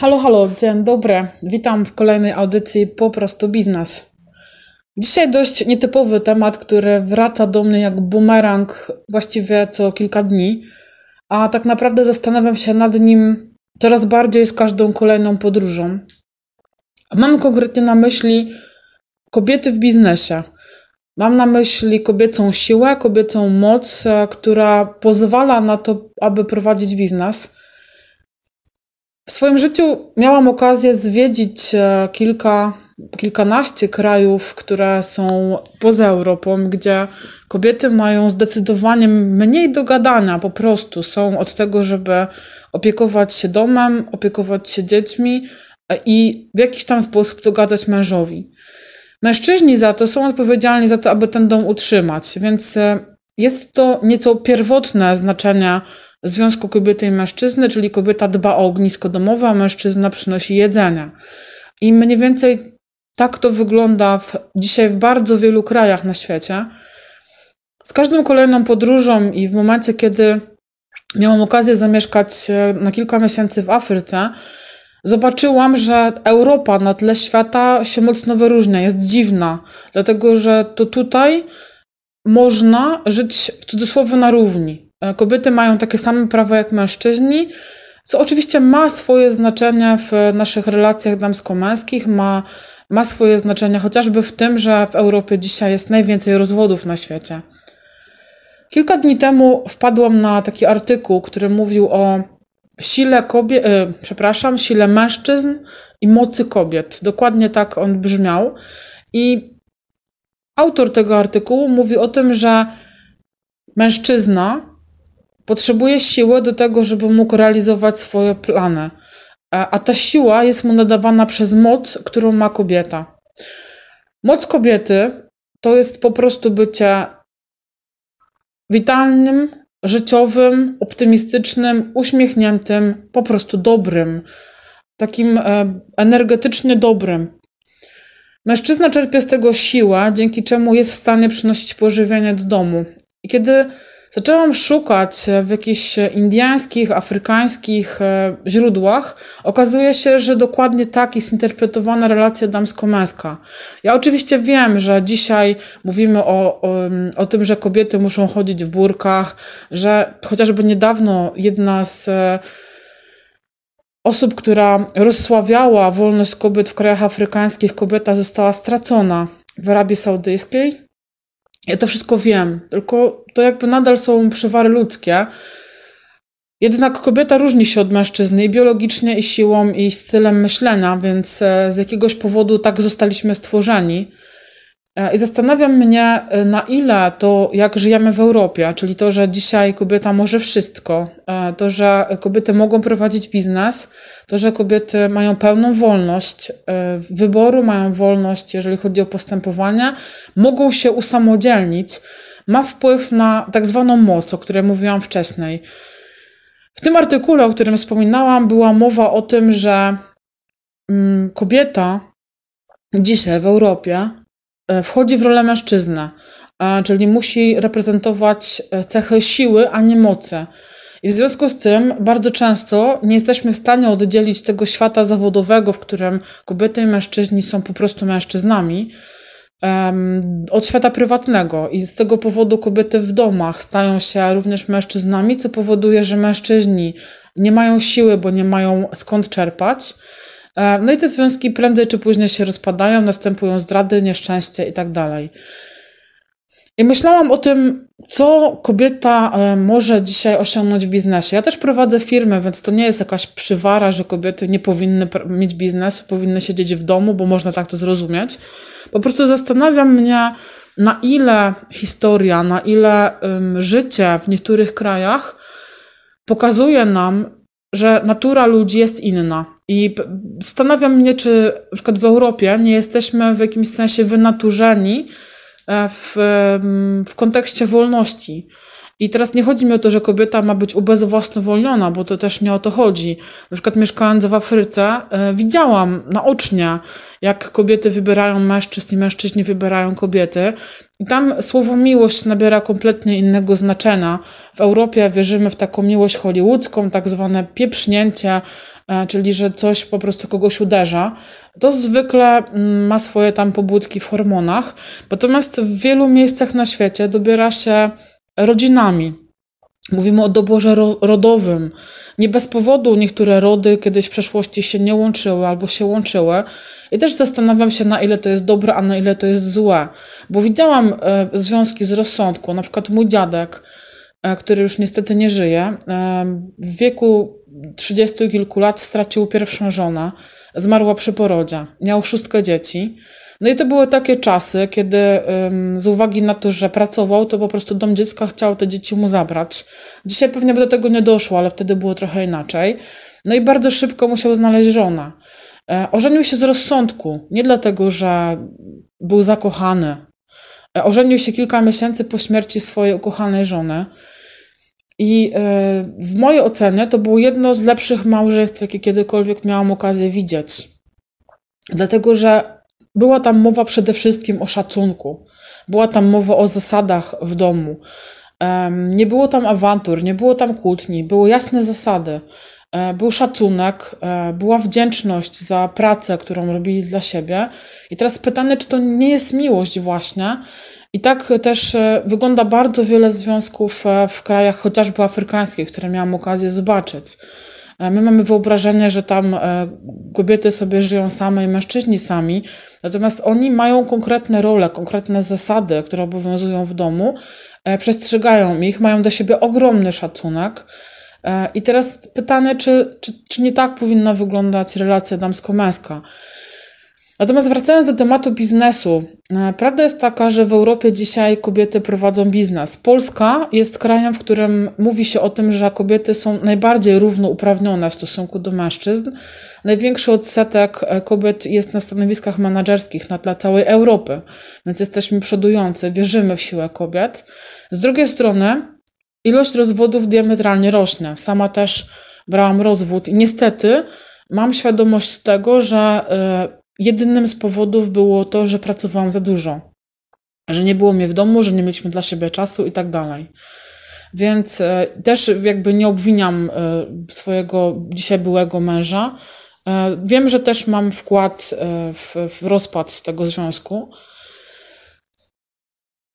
Halo, halo, dzień dobry. Witam w kolejnej audycji Po prostu biznes. Dzisiaj dość nietypowy temat, który wraca do mnie jak bumerang właściwie co kilka dni, a tak naprawdę zastanawiam się nad nim coraz bardziej z każdą kolejną podróżą. Mam konkretnie na myśli kobiety w biznesie. Mam na myśli kobiecą siłę, kobiecą moc, która pozwala na to, aby prowadzić biznes w swoim życiu miałam okazję zwiedzić e, kilka, kilkanaście krajów, które są poza Europą, gdzie kobiety mają zdecydowanie mniej do gadania, po prostu są od tego, żeby opiekować się domem, opiekować się dziećmi e, i w jakiś tam sposób dogadzać mężowi. Mężczyźni za to są odpowiedzialni za to, aby ten dom utrzymać, więc e, jest to nieco pierwotne znaczenie związku kobiety i mężczyzny, czyli kobieta dba o ognisko domowe, a mężczyzna przynosi jedzenie. I mniej więcej tak to wygląda w, dzisiaj w bardzo wielu krajach na świecie. Z każdą kolejną podróżą i w momencie, kiedy miałam okazję zamieszkać na kilka miesięcy w Afryce, zobaczyłam, że Europa na tle świata się mocno wyróżnia, jest dziwna, dlatego że to tutaj można żyć w cudzysłowie na równi. Kobiety mają takie same prawa jak mężczyźni, co oczywiście ma swoje znaczenie w naszych relacjach damsko-męskich, ma, ma swoje znaczenie chociażby w tym, że w Europie dzisiaj jest najwięcej rozwodów na świecie. Kilka dni temu wpadłam na taki artykuł, który mówił o sile kobiet, e, przepraszam, sile mężczyzn i mocy kobiet. Dokładnie tak on brzmiał. I autor tego artykułu mówi o tym, że mężczyzna Potrzebuje siły do tego, żeby mógł realizować swoje plany. A ta siła jest mu nadawana przez moc, którą ma kobieta. Moc kobiety to jest po prostu bycie witalnym, życiowym, optymistycznym, uśmiechniętym, po prostu dobrym, takim e, energetycznie dobrym. Mężczyzna czerpie z tego siłę, dzięki czemu jest w stanie przynosić pożywienie do domu. I kiedy Zaczęłam szukać w jakichś indiańskich, afrykańskich e, źródłach. Okazuje się, że dokładnie tak jest interpretowana relacja damsko-męska. Ja oczywiście wiem, że dzisiaj mówimy o, o, o tym, że kobiety muszą chodzić w burkach, że chociażby niedawno jedna z e, osób, która rozsławiała wolność kobiet w krajach afrykańskich, kobieta została stracona w Arabii Saudyjskiej ja to wszystko wiem, tylko to jakby nadal są przywary ludzkie. Jednak kobieta różni się od mężczyzny i biologicznie, i siłą, i stylem myślenia, więc e, z jakiegoś powodu tak zostaliśmy stworzeni. E, I zastanawiam mnie, e, na ile to, jak żyjemy w Europie, czyli to, że dzisiaj kobieta może wszystko, e, to, że kobiety mogą prowadzić biznes, to, że kobiety mają pełną wolność wyboru, mają wolność, jeżeli chodzi o postępowanie, mogą się usamodzielnić, ma wpływ na tak zwaną moc, o której mówiłam wcześniej. W tym artykule, o którym wspominałam, była mowa o tym, że mm, kobieta dzisiaj w Europie wchodzi w rolę mężczyzna, czyli musi reprezentować e, cechy siły, a nie mocy. I w związku z tym bardzo często nie jesteśmy w stanie oddzielić tego świata zawodowego, w którym kobiety i mężczyźni są po prostu mężczyznami, od świata prywatnego. I z tego powodu kobiety w domach stają się również mężczyznami, co powoduje, że mężczyźni nie mają siły, bo nie mają skąd czerpać. E, no i te związki prędzej czy później się rozpadają, następują zdrady, nieszczęście i tak dalej. I myślałam o tym, co kobieta e, może dzisiaj osiągnąć w biznesie. Ja też prowadzę firmę, więc to nie jest jakaś przywara, że kobiety nie powinny mieć biznesu, powinny siedzieć w domu, bo można tak to zrozumieć. Po prostu zastanawiam mnie, na ile historia, na ile um, życie w niektórych krajach pokazuje nam, że natura ludzi jest inna. I zastanawiam mnie, czy na przykład w Europie nie jesteśmy w jakimś sensie wynaturzeni e, w, w kontekście wolności. I teraz nie chodzi mi o to, że kobieta ma być ubezwłasnowolniona, bo to też nie o to chodzi. Na przykład mieszkając w Afryce, e, widziałam naocznie, jak kobiety wybierają mężczyzn i mężczyźni wybierają kobiety. I tam słowo miłość nabiera kompletnie innego znaczenia. W Europie wierzymy w taką miłość hollywoodzką, tak zwane pieprznięcie, czyli że coś po prostu kogoś uderza. To zwykle mm, ma swoje tam pobudki w hormonach, natomiast w wielu miejscach na świecie dobiera się rodzinami. Mówimy o doborze rodowym. Nie bez powodu niektóre rody kiedyś w przeszłości się nie łączyły albo się łączyły. I też zastanawiam się, na ile to jest dobre, a na ile to jest złe. Bo widziałam e, związki z rozsądku. Na przykład mój dziadek, e, który już niestety nie żyje, e, w wieku trzydziestu kilku lat stracił pierwszą żonę. Zmarła przy porodzie. Miał szóstkę dzieci. No i to były takie czasy, kiedy z uwagi na to, że pracował, to po prostu dom dziecka chciał te dzieci mu zabrać. Dzisiaj pewnie by do tego nie doszło, ale wtedy było trochę inaczej. No i bardzo szybko musiał znaleźć żonę. E, ożenił się z rozsądku, nie dlatego, że był zakochany. E, ożenił się kilka miesięcy po śmierci swojej ukochanej żony. I e, w mojej ocenie to było jedno z lepszych małżeństw, jakie kiedykolwiek miałam okazję widzieć. Dlatego, że była tam mowa przede wszystkim o szacunku, była tam mowa o zasadach w domu. Nie było tam awantur, nie było tam kłótni, były jasne zasady. E, był szacunek, e, była wdzięczność za pracę, którą robili dla siebie. I teraz pytanie, czy to nie jest miłość właśnie? I tak też e, wygląda bardzo wiele związków w krajach chociażby afrykańskich, które miałam okazję zobaczyć. My mamy wyobrażenie, że tam kobiety sobie żyją same i mężczyźni sami, natomiast oni mają konkretne role, konkretne zasady, które obowiązują w domu, przestrzegają ich, mają do siebie ogromny szacunek. E, I teraz pytanie, czy, czy, czy nie tak powinna wyglądać relacja damsko-męska? Natomiast wracając do tematu biznesu, e, prawda jest taka, że w Europie dzisiaj kobiety prowadzą biznes. Polska jest krajem, w którym mówi się o tym, że kobiety są najbardziej równouprawnione w stosunku do mężczyzn. Największy odsetek e, kobiet jest na stanowiskach menedżerskich na tle całej Europy, więc jesteśmy przodujące, wierzymy w siłę kobiet. Z drugiej strony, ilość rozwodów diametralnie rośnie. Sama też brałam rozwód i niestety mam świadomość tego, że e, jedynym z powodów było to, że pracowałam za dużo. Że nie było mnie w domu, że nie mieliśmy dla siebie czasu i tak dalej. Więc e, też jakby nie obwiniam e, swojego dzisiaj byłego męża. Wiem, że też mam wkład w, w rozpad tego związku,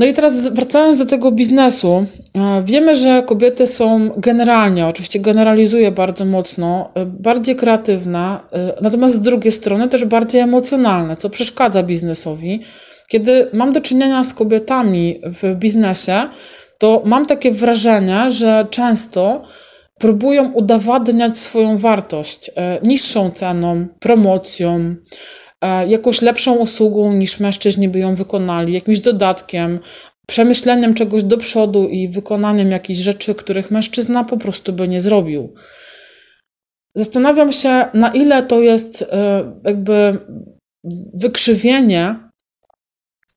no i teraz wracając do tego biznesu, e, wiemy, że kobiety są generalnie, oczywiście generalizuję bardzo mocno, e, bardziej kreatywne, e, natomiast z drugiej strony też bardziej emocjonalne, co przeszkadza biznesowi. Kiedy mam do czynienia z kobietami w biznesie, to mam takie wrażenie, że często próbują udowadniać swoją wartość niższą ceną, promocją, jakąś lepszą usługą niż mężczyźni by ją wykonali, jakimś dodatkiem, przemyśleniem czegoś do przodu i wykonaniem jakichś rzeczy, których mężczyzna po prostu by nie zrobił. Zastanawiam się, na ile to jest e, jakby wykrzywienie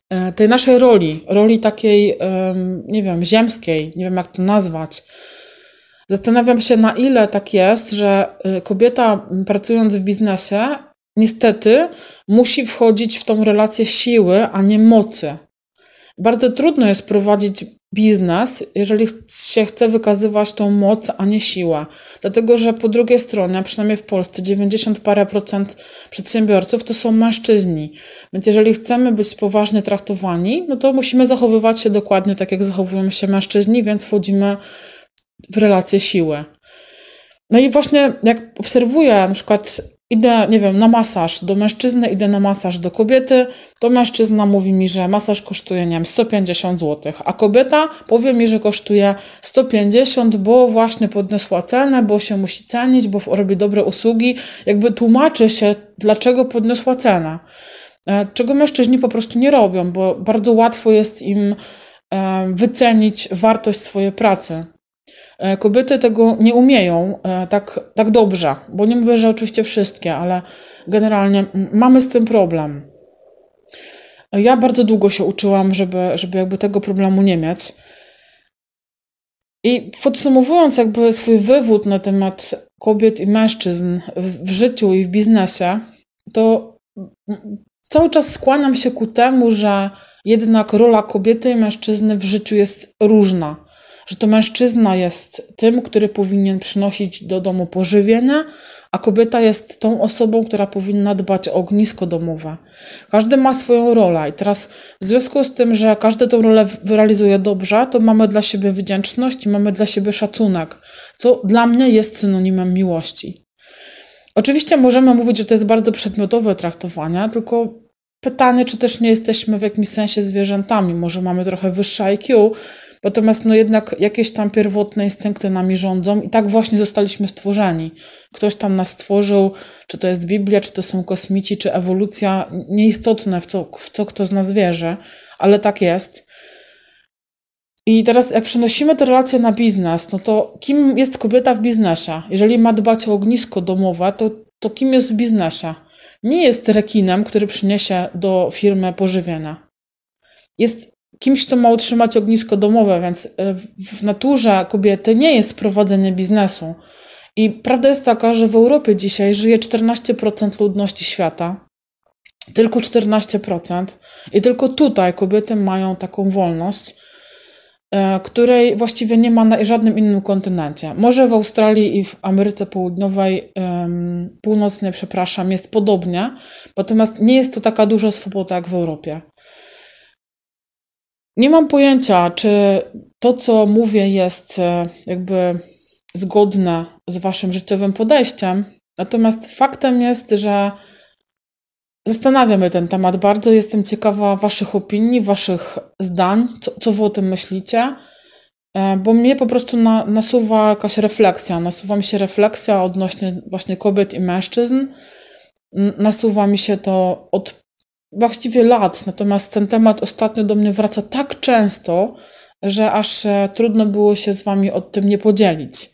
e, tej naszej roli, roli takiej, nie wiem, ziemskiej, nie wiem jak to nazwać. Zastanawiam się, na ile tak jest, że kobieta pracując w biznesie niestety musi wchodzić w tą relację siły, a nie mocy. Bardzo trudno jest prowadzić biznes, jeżeli się chce wykazywać tą moc, a nie siłę. Dlatego, że po drugiej stronie, przynajmniej w Polsce, 90 parę procent przedsiębiorców to są mężczyźni. Więc jeżeli chcemy być poważnie traktowani, no to musimy zachowywać się dokładnie tak, jak zachowują się mężczyźni, więc wchodzimy w relację siły. No i właśnie jak obserwuję na przykład idę, nie wiem, na masaż do mężczyzny, idę na masaż do kobiety, to mężczyzna mówi mi, że masaż kosztuje, nie wiem, 150 zł, a kobieta powie mi, że kosztuje 150, bo właśnie podniosła cenę, bo się musi cenić, bo robi dobre usługi, jakby tłumaczy się, dlaczego podniosła cenę. E, czego mężczyźni po prostu nie robią, bo bardzo łatwo jest im e, wycenić wartość swojej pracy. E, kobiety tego nie umieją e, tak, tak dobrze, bo nie mówię, że oczywiście wszystkie, ale generalnie mamy z tym problem. Ja bardzo długo się uczyłam, żeby, żeby jakby tego problemu nie mieć. I podsumowując jakby swój wywód na temat kobiet i mężczyzn w, w życiu i w biznesie, to cały czas skłaniam się ku temu, że jednak rola kobiety i mężczyzny w życiu jest różna. Że to mężczyzna jest tym, który powinien przynosić do domu pożywienie, a kobieta jest tą osobą, która powinna dbać o ognisko domowe. Każdy ma swoją rolę i teraz w związku z tym, że każdy tę rolę wyrealizuje dobrze, to mamy dla siebie wdzięczność i mamy dla siebie szacunek, co dla mnie jest synonimem miłości. Oczywiście możemy mówić, że to jest bardzo przedmiotowe traktowanie, tylko pytanie, czy też nie jesteśmy w jakimś sensie zwierzętami. Może mamy trochę wyższe IQ, natomiast no jednak jakieś tam pierwotne instynkty nami rządzą i tak właśnie zostaliśmy stworzeni. Ktoś tam nas stworzył, czy to jest Biblia, czy to są kosmici, czy ewolucja, nieistotne w co, w co kto z nas wierzy, ale tak jest. I teraz, jak przenosimy te relacje na biznes, no to kim jest kobieta w biznesie? Jeżeli ma dbać o ognisko domowe, to, to kim jest w biznesie? Nie jest rekinem, który przyniesie do firmy pożywienia. Jest kimś, kto ma utrzymać ognisko domowe, więc e, w naturze kobiety nie jest prowadzenie biznesu. I prawda jest taka, że w Europie dzisiaj żyje 14% ludności świata. Tylko 14%. I tylko tutaj kobiety mają taką wolność E, której właściwie nie ma na żadnym innym kontynencie. Może w Australii i w Ameryce Południowej, północnej, przepraszam, jest podobnie, natomiast nie jest to taka duża swoboda jak w Europie. Nie mam pojęcia, czy to, co mówię, jest e, jakby zgodne z Waszym życiowym podejściem, natomiast faktem jest, że Zastanawiam się ten temat bardzo. Jestem ciekawa Waszych opinii, Waszych zdań, co, co Wy o tym myślicie, e, bo mnie po prostu na, nasuwa jakaś refleksja. Nasuwa mi się refleksja odnośnie właśnie kobiet i mężczyzn. Nasuwa mi się to od właściwie lat, natomiast ten temat ostatnio do mnie wraca tak często, że aż e, trudno było się z Wami o tym nie podzielić.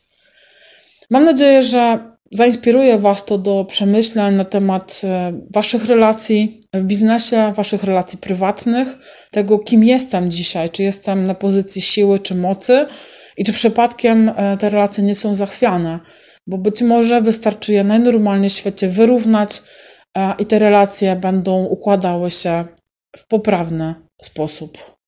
Mam nadzieję, że Zainspiruje Was to do przemyśleń na temat e, Waszych relacji w biznesie, Waszych relacji prywatnych, tego, kim jestem dzisiaj, czy jestem na pozycji siły czy mocy i czy przypadkiem e, te relacje nie są zachwiane, bo być może wystarczy je najnormalniej w świecie wyrównać i te relacje będą układały się w poprawny sposób.